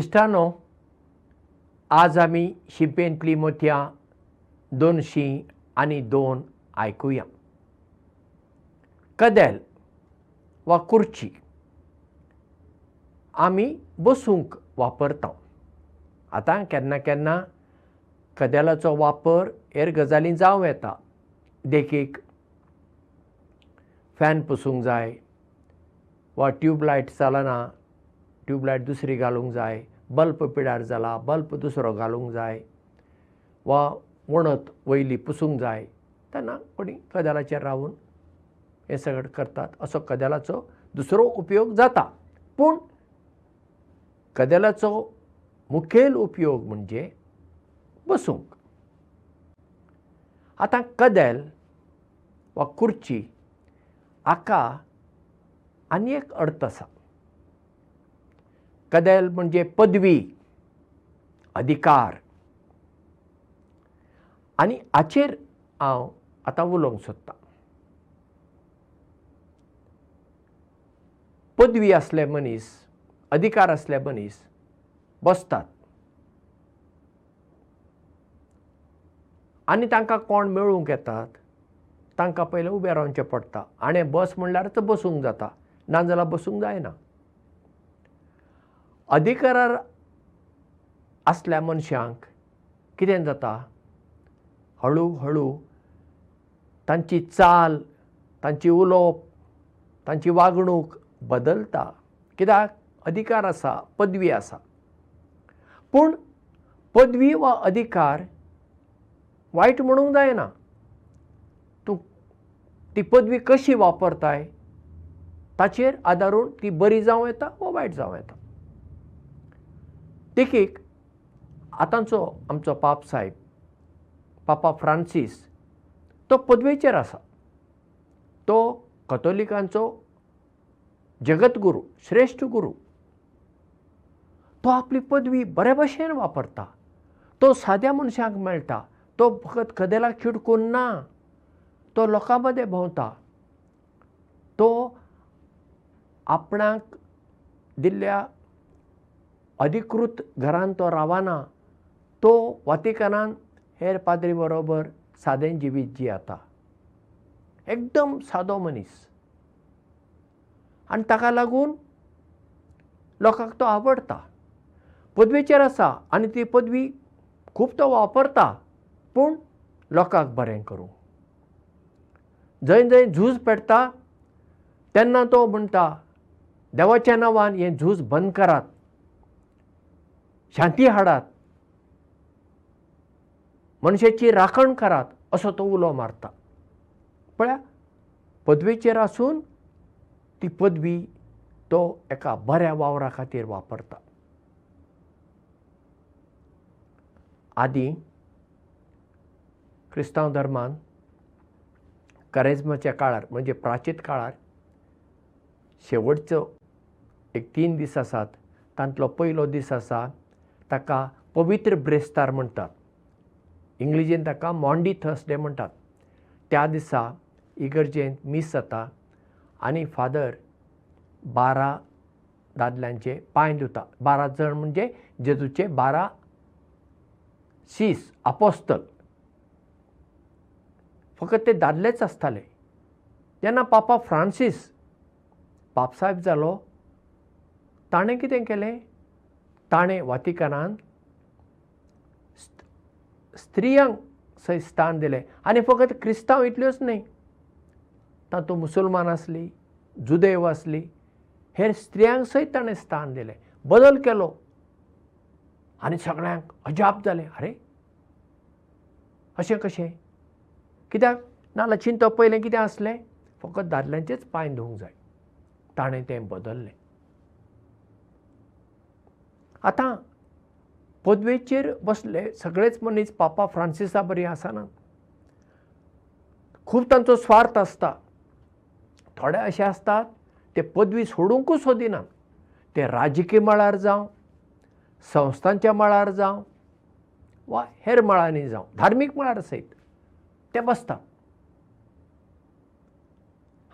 इश्टानो आज आमी शिंपेंतली मोतयां दोनशीं आनी दोन आयकुया। कदेल वा खुर्ची आमी बसूंक वापरता आतां केन्ना केन्ना कदेलाचो वापर हेर गजाली जावं येता। देखीक फॅन पुसूंक जाय वा ट्यूबलायट चलना ट्यूबलायट दुसरी घालूंक जाय बल्ब पिड्यार जाला बल्ब दुसरो घालूंक जाय वा वणत वयली पुसूंक जाय तेन्ना कोणी कदेलाचेर रावून हें सगळें करतात. असो कदेलाचो दुसरो उपयोग जाता. पूण कदेलाचो मुखेल उपयोग म्हणजे बसूंक. आतां कदेल वा खुर्ची हाका आनी एक अर्थ आसा कदेल म्हणजे पदवी अधिकार. आनी हाचेर हांव आतां उलोवंक सोदतां. पदवी आसले मनीस अधिकार आसले मनीस बसतात. आनी तांकां कोण मेळूंक येतात तांकां पयलें उबें रावचें पडटा. आनी बस म्हणल्यारच बसूंक जाता नाजाल्यार बसूंक जायना अधिकारार आसल्या मनशांक कितें जाता? हळू हळू तांची चाल तांची उलोवप तांची वागणूक बदलता. कित्याक? अधिकार आसा पदवी आसा. पूण पदवी वा अधिकार वायट म्हणूंक जायना. तूं ती पदवी कशी वापरताय? ताचेर आदारून ती बरी जावं येता वा वायट जावं येता देखीक आतांचो आमचो पाप साहेब पापा फ्रांसीस तो पदवेचेर आसा. तो कथोलिकांचो जगतगुरू श्रेश्ठ गुरू. तो आपली पदवी बरे भशेन वापरता. तो साद्या मनशांक मेळटा. तो फकत कदेलाक चिडकून ना. तो लोकां मदें भोंवता. तो आपणाक दिल्ल्या अधिकृत घरांत तो रावना तो वातिकनान हेर पाद्री बरोबर सादें जिवीत जियेता एकदम सादो मनीस. आनी ताका लागून लोकांक तो आवडटा पदवेचेर आसा आनी ती पदवी खूब तो वापरता पूण लोकांक बरें करूं. जंय जंय झूज पेटता तेन्ना तो म्हणटा देवाच्या नांवान हें झूज बंद करात शांती हाडात मनशाची राखण करात असो तो उलो मारता. पळया पदवेचेर आसून ती पदवी तो एका बऱ्या वावरा खातीर वापरता. आदीं क्रिस्तांव धर्मान करेजमाच्या काळार म्हणजे प्राचीत काळार शेवटचो एक तीन दीस आसात तांतलो पयलो दीस आसा ताका पवित्र ब्रेस्तार म्हणटात इंग्लिशीन ताका मॉन्डी थर्सडे म्हणटात त्या दिसा इगर्जेंत मीस जाता आनी फादर बारा दादल्यांचे पांय धुता. बारा जण म्हणजे जेजूचे बारा शीस आपोस्तल फकत ते दादलेच आसताले. जेन्ना पापा फ्रांसीस पापसाहेब जालो. ताणें कितें केलें ताणें वातिकनान स्त्रियांक थंय स्थान दिलें. आनी फकत क्रिस्तांव इतल्योच न्ही तातूंत मुसलमान आसली जुदेव आसली हेर स्त्रियांक सयत ताणें स्थान दिलें. बदल केलो. आनी सगळ्यांक अजाप जालें. आरे अशें कशें? कित्याक? नाजाल्यार चिंतो पयलें कितें आसलें? फकत दादल्यांचेच पांय धुवंक जाय. ताणें तें बदल्लें आतां पदवेचेर बसले सगळेच मनीस पापा फ्रांसिसा बरी आसनात खूब तांचो स्वार्थ आसता. थोडे अशे आसतात ते पदवी सोडूंकूच सोदिनात ते राजकीय मळार जावं संस्थांच्या मळार जावं वा हेर मळांनी जावं धार्मीक मळार सयत ते बसतात.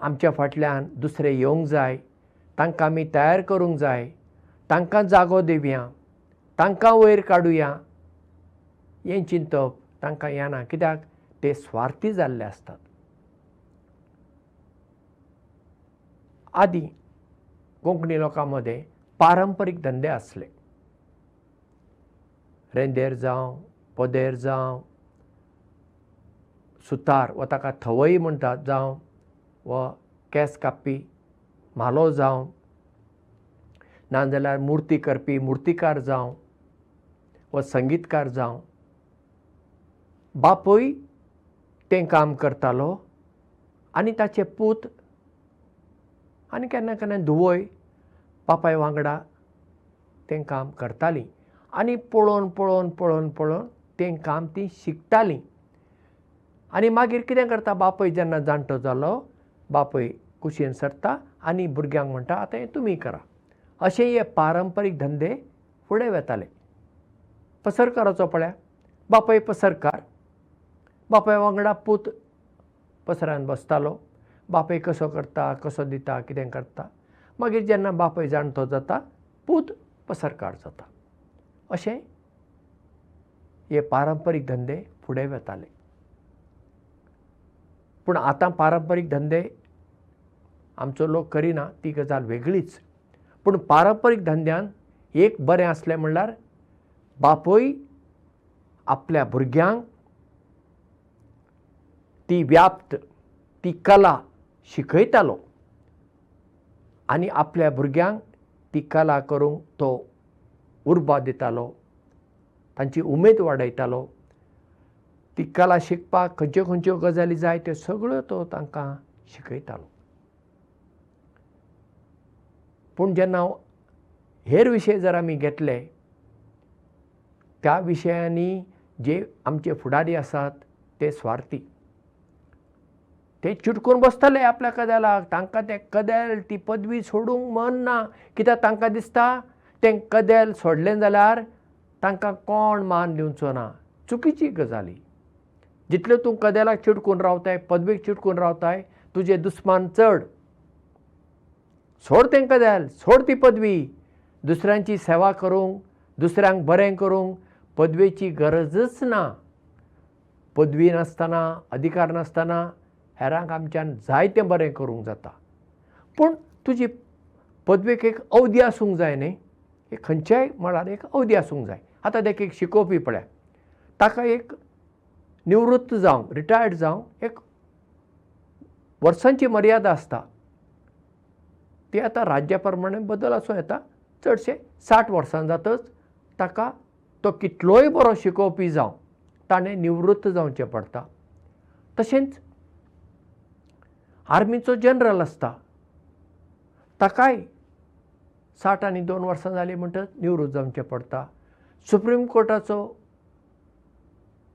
आमच्या फाटल्यान दुसरे येवंक जाय तांकां आमी तयार करूंक जाय तांकां जागो दिवया तांकां वयर काडुया हें चिंतप तांकां येना. कित्याक? ते स्वार्थी जाल्ले आसतात आदी कोंकणी लोकां मदें पारंपरीक धंदे आसले रेंदेर जावं पदेर जावं सुतार वा ताका थवई म्हणटात जावं वा केंस कापपी म्हालो जावं नाजाल्यार मुर्ती करपी मुर्तीकार जावं वा संगीतकार जावं बापूय तें काम करतालो आनी ताचे पूत आनी केन्ना केन्ना धुवय बापाय वांगडा तें काम करतालीं आनी पळोवन पळोवन पळोवन पळोवन तें काम तीं शिकतालीं. आनी मागीर कितें करता बापूय जेन्ना जाणटो जालो बापूय कुशीन सरता आनी भुरग्यांक म्हणटा आतां हें तुमी करा अशे हे पारंपरीक धंदे फुडें वताले. पसरकाराचो पळया बापूय पसरकार बापाय वांगडा पूत पसऱ्यान बसतालो बापूय कसो करता कसो दिता कितें करता मागीर जेन्ना बापूय जाणटो जाता पूत पसरकार जाता. अशें हे पारंपरीक धंदे फुडें वताले. पूण आतां पारंपरीक धंदे आमचो लोक करिना ती गजाल वेगळीच पूण पारंपरीक धंद्यान एक बरें आसलें म्हणल्यार बापूय आपल्या भुरग्यांक ती व्याप्त ती कला शिकयतालो आनी आपल्या भुरग्यांक ती कला करूंक तो उर्बा दितालो तांची उमेद वाडयतालो. ती कला शिकपाक खंयच्यो खंयच्यो गजाली जाय त्यो सगळ्यो तो तांकां शिकयतालो पूण जेन्ना हेर विशय जर आमी घेतले त्या विशयांनी जे आमचे फुडारी आसात ते स्वार्थी. ते चिटकून बसतले आपल्या कदेलाक तांकां तें कदेल ती पदवी सोडूंक मन ना. कित्याक तांकां दिसता? तें कदेल सोडलें जाल्यार तांकां कोण मान दिवचो ना? चुकीची गजाली. जितले तूं कदेलाक चिडकून रावताय पदवेक चिडकून रावताय तुजे दुस्मान चड सोड तें कदेल सोड ती पदवी. दुसऱ्यांची सेवा करूंक दुसऱ्यांक बरें करूंक पदवेची गरजच ना. पदवी नासतना अधिकार नासतना हेरांक आमच्यान जायतें बरें करूंक जाता. पूण तुजी पदवेक एक अवधी आसूंक जाय न्ही? एक खंयच्याय मळार एक अवधी आसूंक जाय. आतां देखीक शिकोवपी पळय ताका एक निवृत्त जावंक रिटायर्ड जावंक एक वर्सांची मर्यादा आसता ती आतां राज्या प्रमाणे बदल आसूं येता चडशे साठ वर्सां जातच ताका तो कितलोय बरो शिकोवपी जावं ताणें निवृत्त जावचें पडटा. तशेंच आर्मीचो जनरल आसता ताकाय साठ आनी दोन वर्सां जालीं म्हणटच निवृत्त जावचें पडटा. सुप्रीम कोर्टाचो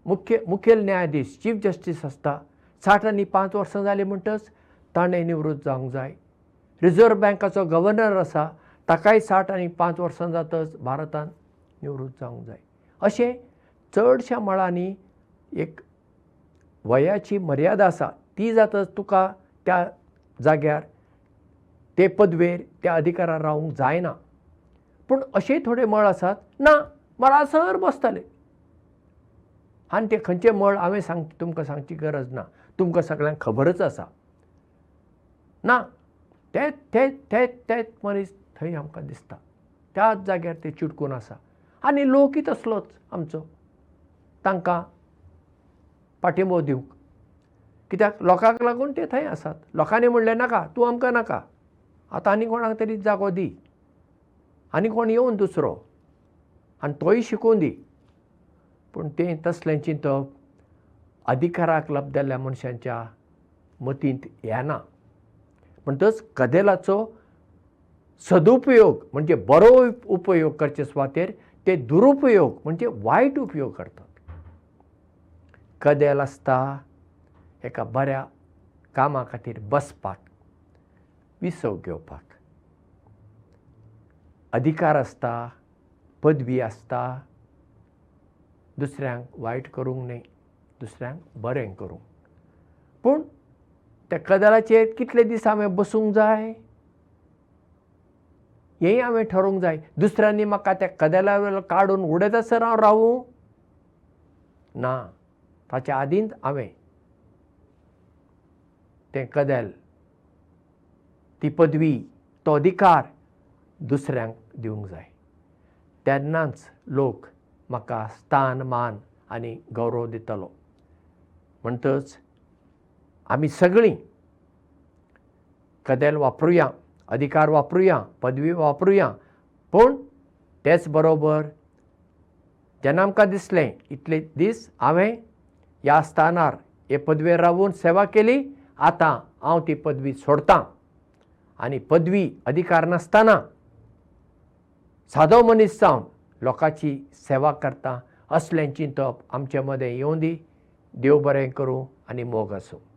मुख्य मुखेल न्यायाधीश चीफ जस्टीस आसता साठ आनी पांच वर्सां जालीं म्हणटच ताणें निवृत्त जावंक जाय रिजर्व बँकाचो गव्हर्नर आसा ताकाय साठ आनी पांच वर्सां जातच भारतांत निवृत्त जावंक जाय. अशें चडश्या मळांनी एक वयाची मर्यादा आसा ती जातच तुका त्या जाग्यार ते पदवेर त्या अधिकारार रावंक जायना. पूण अशेय थोडे मळ आसात ना मळासर बसतले. आनी ते खंयचे मळ हांवें सांग तुमकां सांगची गरज ना. तुमकां सगळ्यांक खबरच आसा. ना ते ते ते तेच मनीस थंय आमकां दिसता. त्याच जाग्यार ते चिडकून आसा. आनी लोकूय तसलोच आमचो. तांकां पाठिंबो दिवंक. कित्याक? लोकांक लागून ते थंय आसात. लोकांनी म्हणलें नाका तूं आमकां नाका. आतां आनी कोणाक तरी जागो दी. आनी कोण येवन दुसरो. आनी तोय शिकून दी. पूण तें तसलें चिंतप अधिकाराक लबदल्ल्या मनशांच्या मतींत येना म्हणटच कदेलाचो सदुपयोग म्हणजे बरो उपयोग करचे सुवातेर ते दुरुपयोग म्हणजे वायट उपयोग करतात. कदेल आसता एका बऱ्या कामा खातीर बसपाक विसव घेवपाक. अधिकार आसता पदवी आसता दुसऱ्यांक वायट करूंक न्ही दुसऱ्यांक बरें करूंक. पूण त्या कदेलाचेर कितले दीस हांवें बसूंक जाय? हेंय हांवें ठरोवंक जाय. दुसऱ्यांनी म्हाका त्या कदेला वेलो काडून उडयत आसतना हांव रावूं? ना. ताच्या आदींच हांवें तें कदेल ती पदवी तो अधिकार दुसऱ्यांक दिवंक जाय. तेन्नाच लोक म्हाका स्थान मान आनी गौरव दितलो. म्हणटच आमी सगळीं कदेल वापरुया अधिकार वापरुया पदवी वापरुया पूण तेच बरोबर जेन्ना आमकां दिसलें इतले दीस हांवें ह्या स्थानार हे पदवेर रावून सेवा केली आतां हांव ती पदवी सोडटां आनी पदवी अधिकार नासतना सादो मनीस जावन लोकांची सेवा करता असलें चिंतप आमचे मदें येवं दी देव बरें करूं आनी मोग आसूं